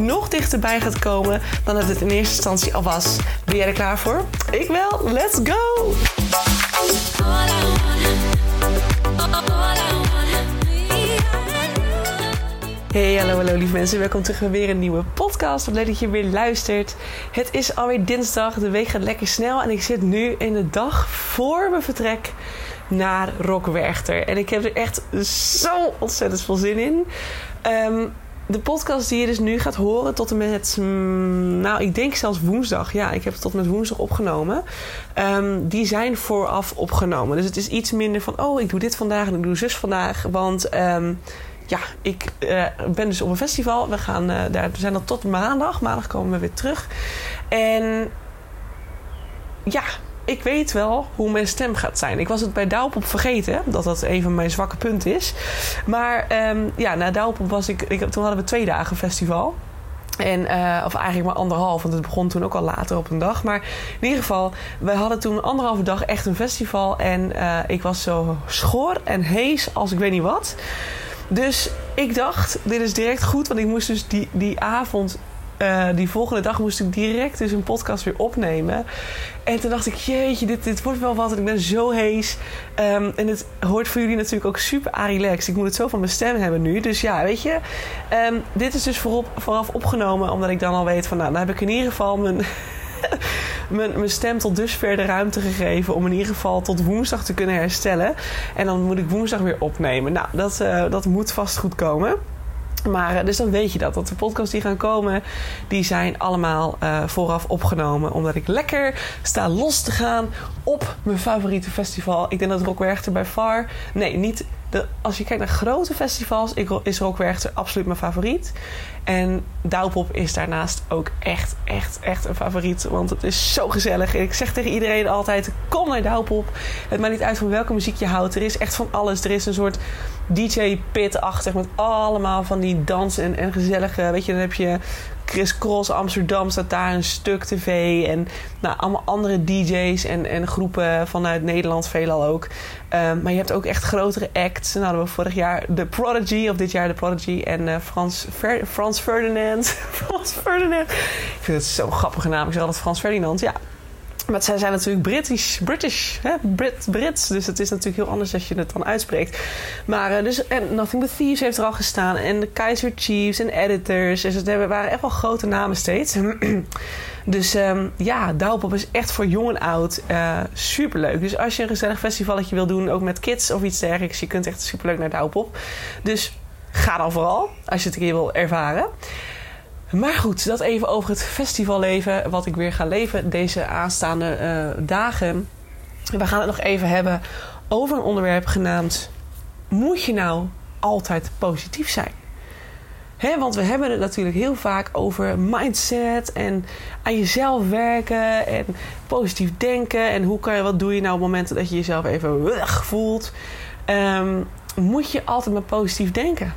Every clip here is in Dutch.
nog dichterbij gaat komen dan dat het in eerste instantie al was. Ben jij er klaar voor? Ik wel. Let's go! Hey, hallo, hallo lieve mensen. Welkom terug bij weer een nieuwe podcast. Wat leuk dat je weer luistert. Het is alweer dinsdag. De week gaat lekker snel. En ik zit nu in de dag voor mijn vertrek naar Rockwerchter. En ik heb er echt zo ontzettend veel zin in. Ehm, de podcast die je dus nu gaat horen tot en met, mm, nou ik denk zelfs woensdag. Ja, ik heb het tot en met woensdag opgenomen. Ehm, die zijn vooraf opgenomen. Dus het is iets minder van, oh ik doe dit vandaag en ik doe zus vandaag. Want ehm, ja, ik uh, ben dus op een festival. We, gaan, uh, daar, we zijn dan tot maandag. Maandag komen we weer terug. En ja, ik weet wel hoe mijn stem gaat zijn. Ik was het bij Douwpop vergeten, dat dat een van mijn zwakke punten is. Maar um, ja, na Douwpop was ik, ik, Toen hadden we twee dagen festival. En, uh, of eigenlijk maar anderhalf, want het begon toen ook al later op een dag. Maar in ieder geval, we hadden toen anderhalve dag echt een festival. En uh, ik was zo schor en hees als ik weet niet wat. Dus ik dacht, dit is direct goed, want ik moest dus die, die avond uh, die volgende dag moest ik direct dus een podcast weer opnemen. En toen dacht ik, jeetje, dit, dit wordt wel wat. En ik ben zo hees. Um, en het hoort voor jullie natuurlijk ook super relaxed. Ik moet het zo van mijn stem hebben nu. Dus ja, weet je. Um, dit is dus voorop, vooraf opgenomen. Omdat ik dan al weet van, nou, dan heb ik in ieder geval mijn... mijn, stem tot dusver de ruimte gegeven om in ieder geval tot woensdag te kunnen herstellen. En dan moet ik woensdag weer opnemen. Nou, dat, uh, dat moet vast goed komen. Maar dus dan weet je dat. Dat de podcasts die gaan komen, die zijn allemaal uh, vooraf opgenomen. Omdat ik lekker sta los te gaan op mijn favoriete festival. Ik denk dat Rockwerchter bij far... Nee, niet... Als je kijkt naar grote festivals, is Rockwerchter absoluut mijn favoriet. En Douwpop is daarnaast ook echt, echt, echt een favoriet. Want het is zo gezellig. Ik zeg tegen iedereen altijd, kom naar Douwpop. Het maakt niet uit van welke muziek je houdt. Er is echt van alles. Er is een soort DJ-pit-achtig met allemaal van die dansen en, en gezellige... Weet je, dan heb je Chris Cross Amsterdam staat daar een stuk tv. En nou, allemaal andere DJ's en, en groepen vanuit Nederland, veelal ook. Um, maar je hebt ook echt grotere acts. Nou hadden we vorig jaar de Prodigy, of dit jaar de Prodigy. En uh, Frans, Frans Ferdinand. Frans Ferdinand. Ik vind het zo'n grappige naam. Ik zeg altijd Frans Ferdinand. Ja, maar zij zijn natuurlijk British, British, hè? Brit, Brits. Dus het is natuurlijk heel anders als je het dan uitspreekt. Maar uh, dus, en Nothing But Thieves heeft er al gestaan. En de Kaiser Chiefs en Editors. Dus het waren echt wel grote namen steeds. dus um, ja, Douwpop is echt voor jong en oud uh, superleuk. Dus als je een gezellig festivalletje wil doen, ook met kids of iets dergelijks. Je kunt echt superleuk naar Douwpop. Dus ga dan vooral, als je het een keer wil ervaren. Maar goed, dat even over het festivalleven. Wat ik weer ga leven deze aanstaande uh, dagen. We gaan het nog even hebben over een onderwerp genaamd... Moet je nou altijd positief zijn? Want we hebben het natuurlijk heel vaak over mindset en aan jezelf werken en positief denken. En hoe kan je, wat doe je nou op momenten dat je jezelf even weg voelt? Um, moet je altijd maar positief denken?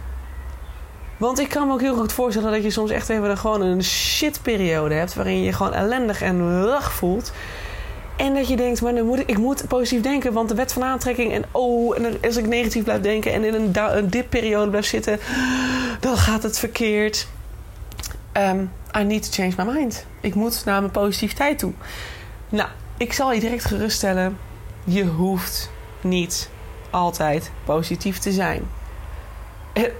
Want ik kan me ook heel goed voorstellen dat je soms echt even gewoon een shitperiode hebt. Waarin je gewoon ellendig en rug voelt. En dat je denkt, maar nu moet ik, ik moet positief denken. Want de wet van aantrekking en oh, en als ik negatief blijf denken en in een, een dipperiode blijf zitten, dan gaat het verkeerd. Um, I need to change my mind. Ik moet naar mijn positiviteit toe. Nou, ik zal je direct geruststellen. Je hoeft niet altijd positief te zijn.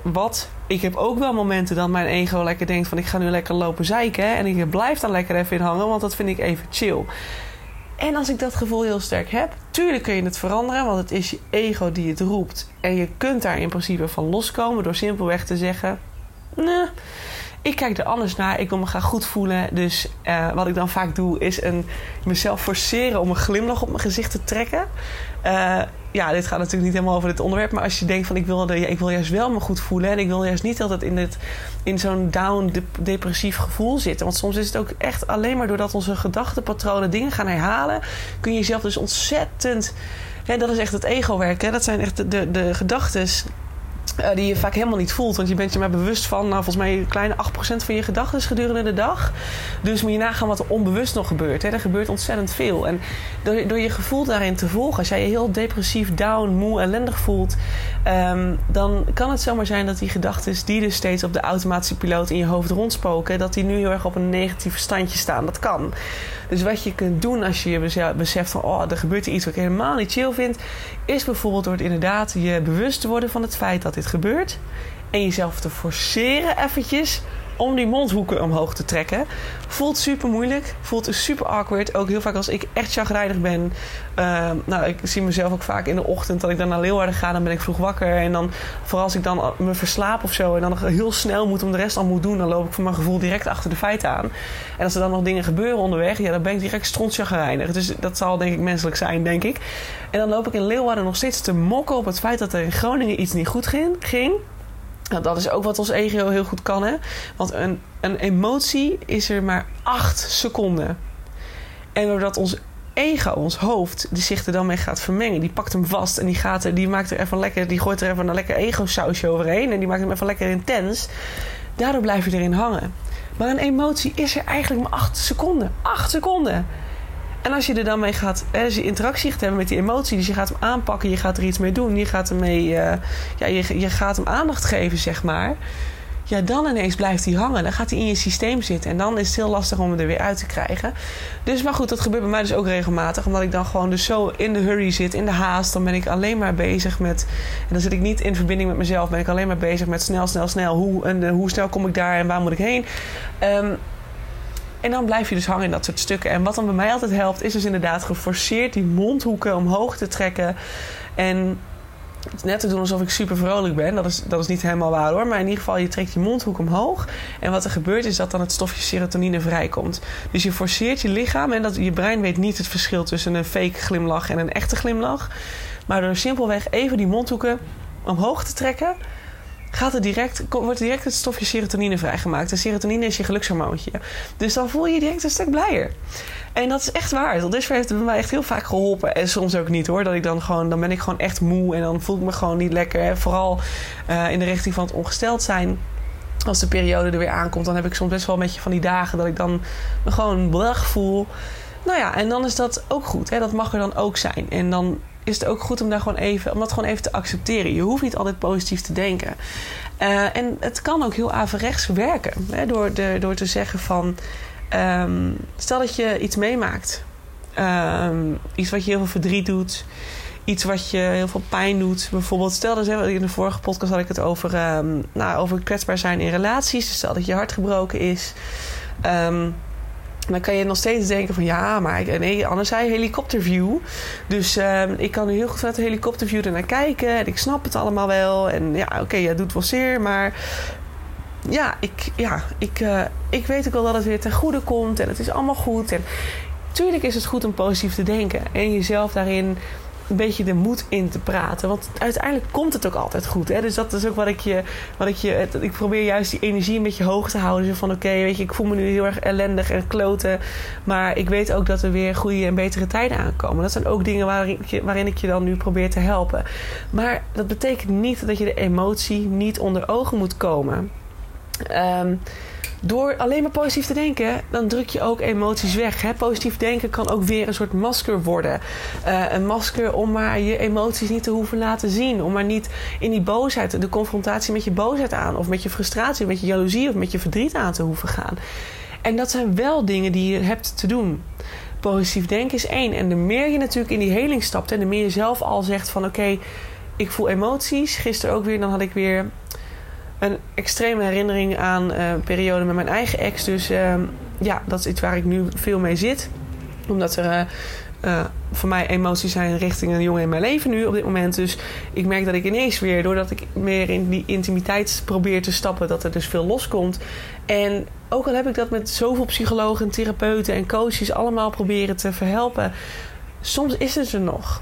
Wat ik heb ook wel momenten dat mijn ego lekker denkt van ik ga nu lekker lopen zeiken. En ik blijf dan lekker even in hangen, want dat vind ik even chill. En als ik dat gevoel heel sterk heb, tuurlijk kun je het veranderen, want het is je ego die het roept. En je kunt daar in principe van loskomen door simpelweg te zeggen: Nee, ik kijk er anders naar. Ik wil me graag goed voelen. Dus uh, wat ik dan vaak doe, is een, mezelf forceren om een glimlach op mijn gezicht te trekken. Uh, ja, dit gaat natuurlijk niet helemaal over dit onderwerp. Maar als je denkt van ik wil, ik wil juist wel me goed voelen. En ik wil juist niet altijd in, in zo'n down, depressief gevoel zitten. Want soms is het ook echt alleen maar doordat onze gedachtenpatronen dingen gaan herhalen. Kun je jezelf dus ontzettend. Hè, dat is echt het ego-werk. Dat zijn echt de, de, de gedachten uh, die je vaak helemaal niet voelt. Want je bent je maar bewust van, nou, volgens mij een kleine 8% van je gedachten gedurende de dag. Dus moet je nagaan wat er onbewust nog gebeurt. Hè. Er gebeurt ontzettend veel. En door, door je gevoel daarin te volgen, als jij je heel depressief, down, moe, ellendig voelt, um, dan kan het zomaar zijn dat die gedachten, die dus steeds op de automatische piloot in je hoofd rondspoken, dat die nu heel erg op een negatief standje staan. Dat kan. Dus wat je kunt doen als je je beseft van, oh, er gebeurt iets wat ik helemaal niet chill vind, is bijvoorbeeld door het inderdaad je bewust te worden van het feit dat dit gebeurt. En jezelf te forceren eventjes om die mondhoeken omhoog te trekken. Voelt super moeilijk. Voelt super awkward. Ook heel vaak als ik echt chagrijnig ben. Uh, nou, ik zie mezelf ook vaak in de ochtend dat ik dan naar Leeuwarden ga. Dan ben ik vroeg wakker. En dan, vooral als ik dan me verslaap of zo. En dan heel snel moet om de rest al moet doen. Dan loop ik voor mijn gevoel direct achter de feiten aan. En als er dan nog dingen gebeuren onderweg. Ja, dan ben ik direct strontchagrijnig. Dus dat zal denk ik menselijk zijn, denk ik. En dan loop ik in Leeuwarden nog steeds te mokken op het feit dat er in Groningen iets niet goed ging. Nou, dat is ook wat ons ego heel goed kan. Hè? Want een, een emotie is er maar acht seconden. En doordat ons ego, ons hoofd, die zich er dan mee gaat vermengen. Die pakt hem vast en die, gaat er, die maakt er even lekker, die gooit er even een lekker ego-sausje overheen. En die maakt hem even lekker intens. Daardoor blijf je erin hangen. Maar een emotie is er eigenlijk maar acht seconden. Acht seconden. En als je er dan mee gaat, als je interactie gaat hebben met die emotie, dus je gaat hem aanpakken, je gaat er iets mee doen, je gaat, ermee, uh, ja, je, je gaat hem aandacht geven, zeg maar. Ja, dan ineens blijft hij hangen. Dan gaat hij in je systeem zitten. En dan is het heel lastig om hem er weer uit te krijgen. Dus, maar goed, dat gebeurt bij mij dus ook regelmatig. Omdat ik dan gewoon dus zo in de hurry zit, in de haast. Dan ben ik alleen maar bezig met... En dan zit ik niet in verbinding met mezelf. Ben ik alleen maar bezig met snel, snel, snel. Hoe, en, hoe snel kom ik daar en waar moet ik heen? Um, en dan blijf je dus hangen in dat soort stukken. En wat dan bij mij altijd helpt, is dus inderdaad geforceerd die mondhoeken omhoog te trekken. En net te doen alsof ik super vrolijk ben. Dat is, dat is niet helemaal waar hoor. Maar in ieder geval, je trekt je mondhoek omhoog. En wat er gebeurt is dat dan het stofje serotonine vrijkomt. Dus je forceert je lichaam. En dat, je brein weet niet het verschil tussen een fake glimlach en een echte glimlach. Maar door simpelweg even die mondhoeken omhoog te trekken gaat er direct, wordt direct het stofje serotonine vrijgemaakt. En serotonine is je gelukshormoontje. Dus dan voel je je direct een stuk blijer. En dat is echt waar. Tot dusver heeft het mij echt heel vaak geholpen. En soms ook niet hoor. Dat ik dan gewoon, dan ben ik gewoon echt moe. En dan voel ik me gewoon niet lekker. Vooral uh, in de richting van het ongesteld zijn. Als de periode er weer aankomt, dan heb ik soms best wel een beetje van die dagen dat ik dan me gewoon blach voel. Nou ja, en dan is dat ook goed. Hè? Dat mag er dan ook zijn. En dan is het ook goed om, daar gewoon even, om dat gewoon even te accepteren. Je hoeft niet altijd positief te denken. Uh, en het kan ook heel averechts werken. Hè, door, de, door te zeggen van... Um, stel dat je iets meemaakt. Um, iets wat je heel veel verdriet doet. Iets wat je heel veel pijn doet. Bijvoorbeeld, stel dat in de vorige podcast had ik het over, um, nou, over kwetsbaar zijn in relaties. Dus stel dat je hart gebroken is. Um, dan kan je nog steeds denken van ja, maar nee, anders zei helikopterview. Dus uh, ik kan nu heel goed vanuit de helikopterview ernaar kijken. En ik snap het allemaal wel. En ja, oké, okay, doet wel zeer. Maar ja, ik, ja ik, uh, ik weet ook wel dat het weer ten goede komt. En het is allemaal goed. En tuurlijk is het goed om positief te denken. En jezelf daarin een beetje de moed in te praten. Want uiteindelijk komt het ook altijd goed. Hè? Dus dat is ook wat ik je. Wat ik, je ik probeer juist die energie een beetje hoog te houden. Van oké, weet je, ik voel me nu heel erg ellendig en kloten. Maar ik weet ook dat er weer goede en betere tijden aankomen. Dat zijn ook dingen waarin ik je, waarin ik je dan nu probeer te helpen. Maar dat betekent niet dat je de emotie niet onder ogen moet komen. Um, door alleen maar positief te denken, dan druk je ook emoties weg. Hè? Positief denken kan ook weer een soort masker worden. Uh, een masker om maar je emoties niet te hoeven laten zien. Om maar niet in die boosheid, de confrontatie met je boosheid aan. Of met je frustratie, met je jaloezie of met je verdriet aan te hoeven gaan. En dat zijn wel dingen die je hebt te doen. Positief denken is één. En de meer je natuurlijk in die heling stapt en de meer je zelf al zegt van oké, ik voel emoties. Gisteren ook weer, dan had ik weer een extreme herinnering aan uh, een periode met mijn eigen ex. Dus uh, ja, dat is iets waar ik nu veel mee zit. Omdat er uh, uh, voor mij emoties zijn richting een jongen in mijn leven nu op dit moment. Dus ik merk dat ik ineens weer, doordat ik meer in die intimiteit probeer te stappen, dat er dus veel loskomt. En ook al heb ik dat met zoveel psychologen, therapeuten en coaches allemaal proberen te verhelpen, soms is het er nog.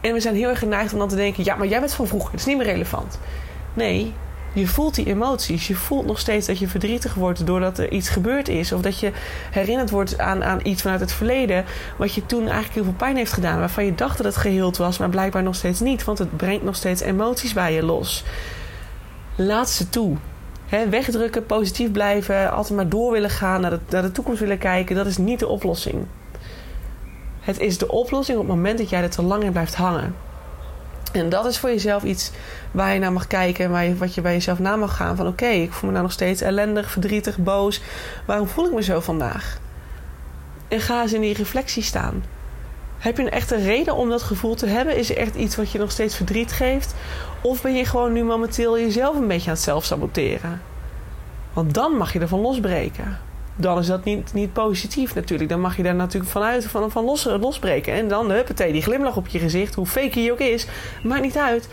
En we zijn heel erg geneigd om dan te denken: ja, maar jij bent van vroeger, het is niet meer relevant. Nee, je voelt die emoties. Je voelt nog steeds dat je verdrietig wordt doordat er iets gebeurd is. Of dat je herinnerd wordt aan, aan iets vanuit het verleden. Wat je toen eigenlijk heel veel pijn heeft gedaan. Waarvan je dacht dat het geheeld was, maar blijkbaar nog steeds niet. Want het brengt nog steeds emoties bij je los. Laat ze toe. wegdrukken, positief blijven, altijd maar door willen gaan, naar de, naar de toekomst willen kijken. Dat is niet de oplossing. Het is de oplossing op het moment dat jij er te lang in blijft hangen. En dat is voor jezelf iets waar je naar mag kijken en waar je, wat je bij jezelf na mag gaan. Van oké, ik voel me nou nog steeds ellendig, verdrietig, boos. Waarom voel ik me zo vandaag? En ga eens in die reflectie staan. Heb je een echte reden om dat gevoel te hebben? Is er echt iets wat je nog steeds verdriet geeft? Of ben je gewoon nu momenteel jezelf een beetje aan het zelf saboteren? Want dan mag je ervan losbreken dan is dat niet, niet positief natuurlijk. Dan mag je daar natuurlijk vanuit van, van los, losbreken. En dan, huppatee, die glimlach op je gezicht, hoe fake je ook is, maakt niet uit.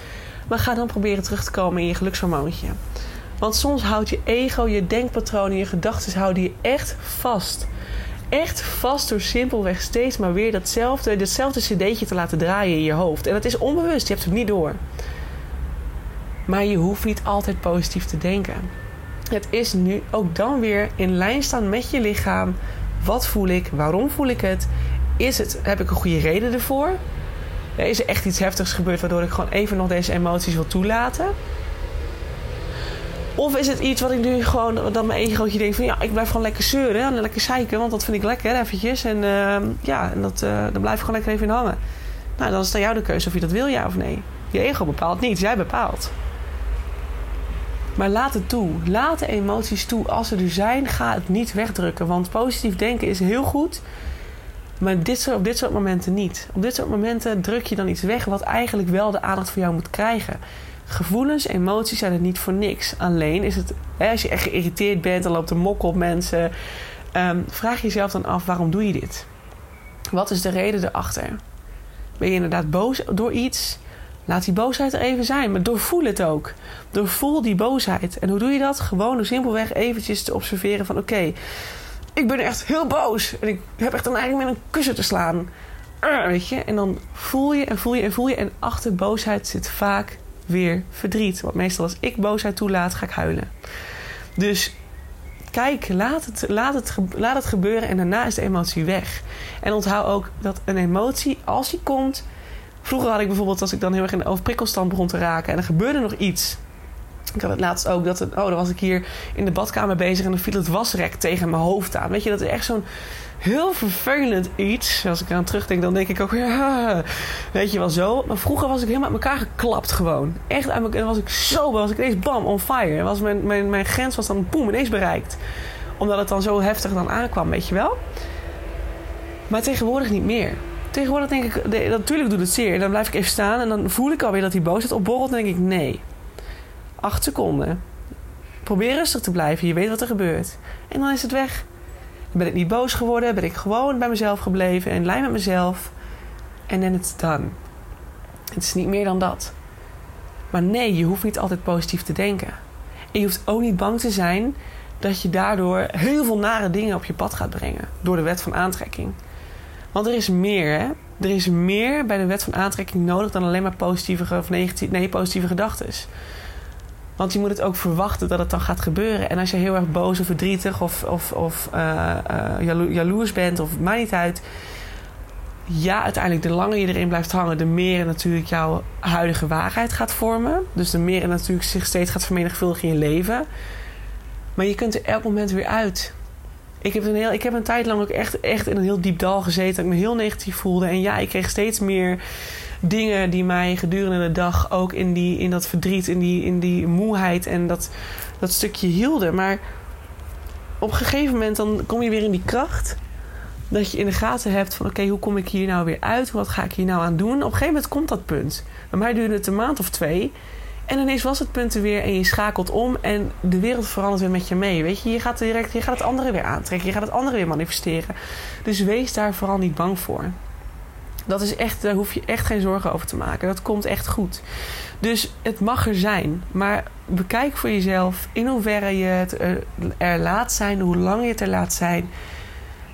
Maar ga dan proberen terug te komen in je gelukshormoontje. Want soms houdt je ego, je denkpatronen, je gedachten houden je echt vast. Echt vast door simpelweg steeds maar weer datzelfde, datzelfde cd'tje te laten draaien in je hoofd. En dat is onbewust, je hebt het niet door. Maar je hoeft niet altijd positief te denken. Het is nu ook dan weer in lijn staan met je lichaam. Wat voel ik? Waarom voel ik het? Is het heb ik een goede reden ervoor? Is er echt iets heftigs gebeurd waardoor ik gewoon even nog deze emoties wil toelaten? Of is het iets wat ik nu gewoon, dat mijn egootje denkt van ja, ik blijf gewoon lekker zeuren en lekker zeiken, want dat vind ik lekker eventjes. En uh, ja, en dat, uh, dan blijf ik gewoon lekker even in hangen. Nou, dan is het aan jou de keuze of je dat wil, ja of nee. Je ego bepaalt niet, jij bepaalt. Maar laat het toe. Laat de emoties toe. Als ze er zijn, ga het niet wegdrukken. Want positief denken is heel goed. Maar dit soort, op dit soort momenten niet. Op dit soort momenten druk je dan iets weg wat eigenlijk wel de aandacht voor jou moet krijgen. Gevoelens, emoties zijn er niet voor niks. Alleen is het, hè, als je echt geïrriteerd bent, dan loopt er mok op mensen. Um, vraag jezelf dan af, waarom doe je dit? Wat is de reden erachter? Ben je inderdaad boos door iets? Laat die boosheid er even zijn, maar doorvoel het ook. Doorvoel die boosheid. En hoe doe je dat? Gewoon door simpelweg eventjes te observeren van... oké, ik ben echt heel boos. En ik heb echt dan eigenlijk met een kussen te slaan. weet je? En dan voel je en voel je en voel je. En achter boosheid zit vaak weer verdriet. Want meestal als ik boosheid toelaat, ga ik huilen. Dus kijk, laat het, laat, het, laat het gebeuren en daarna is de emotie weg. En onthoud ook dat een emotie, als die komt Vroeger had ik bijvoorbeeld, als ik dan heel erg in de overprikkelstand begon te raken en er gebeurde nog iets. Ik had het laatst ook dat, oh, dan was ik hier in de badkamer bezig en dan viel het wasrek tegen mijn hoofd aan. Weet je, dat is echt zo'n heel vervelend iets. Als ik eraan terugdenk, dan denk ik ook, ja, weet je wel zo. Maar vroeger was ik helemaal uit elkaar geklapt gewoon. Echt uit. En was ik zo, was ik ineens bam, on fire. Was mijn, mijn, mijn grens was dan boem, ineens bereikt. Omdat het dan zo heftig dan aankwam, weet je wel. Maar tegenwoordig niet meer tegenwoordig denk ik, natuurlijk doet het zeer. En dan blijf ik even staan en dan voel ik alweer dat die boosheid opborrelt. En denk ik, nee. Acht seconden. Probeer rustig te blijven. Je weet wat er gebeurt. En dan is het weg. Ben ik niet boos geworden. Ben ik gewoon bij mezelf gebleven. En lijn met mezelf. En dan it's done. Het is niet meer dan dat. Maar nee, je hoeft niet altijd positief te denken. En je hoeft ook niet bang te zijn dat je daardoor heel veel nare dingen op je pad gaat brengen. Door de wet van aantrekking. Want er is meer, hè? Er is meer bij de wet van aantrekking nodig dan alleen maar positieve of negatieve, nee, positieve gedachten. Want je moet het ook verwachten dat het dan gaat gebeuren. En als je heel erg boos of verdrietig of, of, of uh, uh, jaloers bent, of maakt niet uit. Ja, uiteindelijk, de langer je erin blijft hangen, de meer natuurlijk jouw huidige waarheid gaat vormen. Dus de meer natuurlijk zich steeds gaat vermenigvuldigen in je leven. Maar je kunt er elk moment weer uit. Ik heb, een heel, ik heb een tijd lang ook echt, echt in een heel diep dal gezeten. Dat ik me heel negatief voelde. En ja, ik kreeg steeds meer dingen die mij gedurende de dag ook in, die, in dat verdriet, in die, in die moeheid en dat, dat stukje hielden. Maar op een gegeven moment dan kom je weer in die kracht. Dat je in de gaten hebt van oké, hoe kom ik hier nou weer uit? Wat ga ik hier nou aan doen? Op een gegeven moment komt dat punt. Bij mij duurde het een maand of twee. En ineens was het punt er weer en je schakelt om en de wereld verandert weer met je mee. Weet je, je gaat, direct, je gaat het andere weer aantrekken, je gaat het andere weer manifesteren. Dus wees daar vooral niet bang voor. Dat is echt, daar hoef je echt geen zorgen over te maken. Dat komt echt goed. Dus het mag er zijn. Maar bekijk voor jezelf in hoeverre je het er laat zijn, hoe lang je het er laat zijn.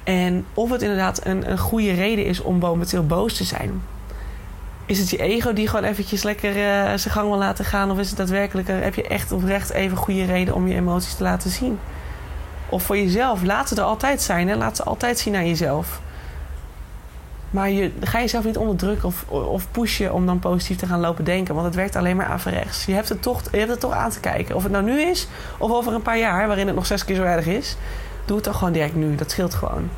En of het inderdaad een, een goede reden is om momenteel boos te zijn. Is het je ego die gewoon eventjes lekker uh, zijn gang wil laten gaan? Of is het daadwerkelijk, uh, heb je echt oprecht even goede reden om je emoties te laten zien? Of voor jezelf, laat ze er altijd zijn. Hè? Laat ze altijd zien aan jezelf. Maar je, ga jezelf niet onderdrukken of, of pushen om dan positief te gaan lopen denken. Want het werkt alleen maar averechts. Je hebt, het toch, je hebt het toch aan te kijken. Of het nou nu is of over een paar jaar, waarin het nog zes keer zo erg is. Doe het dan gewoon direct nu. Dat scheelt gewoon.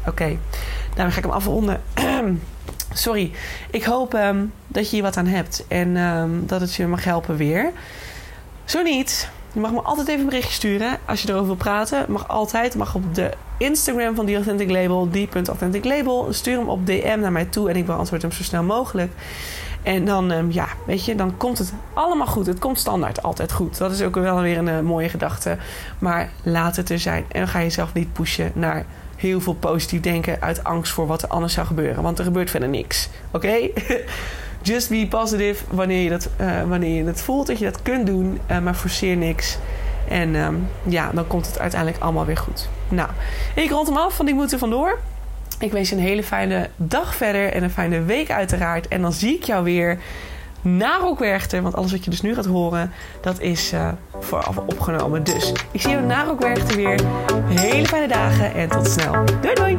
Oké, okay. Nou, dan ga ik hem afronden. Sorry. Ik hoop um, dat je hier wat aan hebt. En um, dat het je mag helpen weer. Zo niet. Je mag me altijd even een berichtje sturen als je erover wil praten. Mag altijd. Mag op de Instagram van The Authentic Label, die.authentic label. Stuur hem op DM naar mij toe en ik beantwoord hem zo snel mogelijk. En dan, um, ja, weet je, dan komt het allemaal goed. Het komt standaard altijd goed. Dat is ook wel weer een uh, mooie gedachte. Maar laat het er zijn. En ga je jezelf niet pushen naar heel veel positief denken uit angst voor wat er anders zou gebeuren. Want er gebeurt verder niks. Oké? Just be positive wanneer je, dat, uh, wanneer je het voelt dat je dat kunt doen. Uh, maar forceer niks. En um, ja, dan komt het uiteindelijk allemaal weer goed. Nou, ik rond hem af, want ik moet er vandoor. Ik wens je een hele fijne dag verder en een fijne week uiteraard. En dan zie ik jou weer na Rookwerchter. Want alles wat je dus nu gaat horen, dat is uh, vooraf opgenomen. Dus ik zie je na Rookwerchter weer. Hele fijne dagen en tot snel. Doei doei!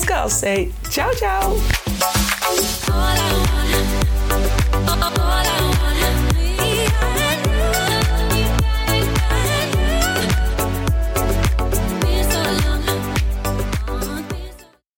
podcast. Say ciao, ciao.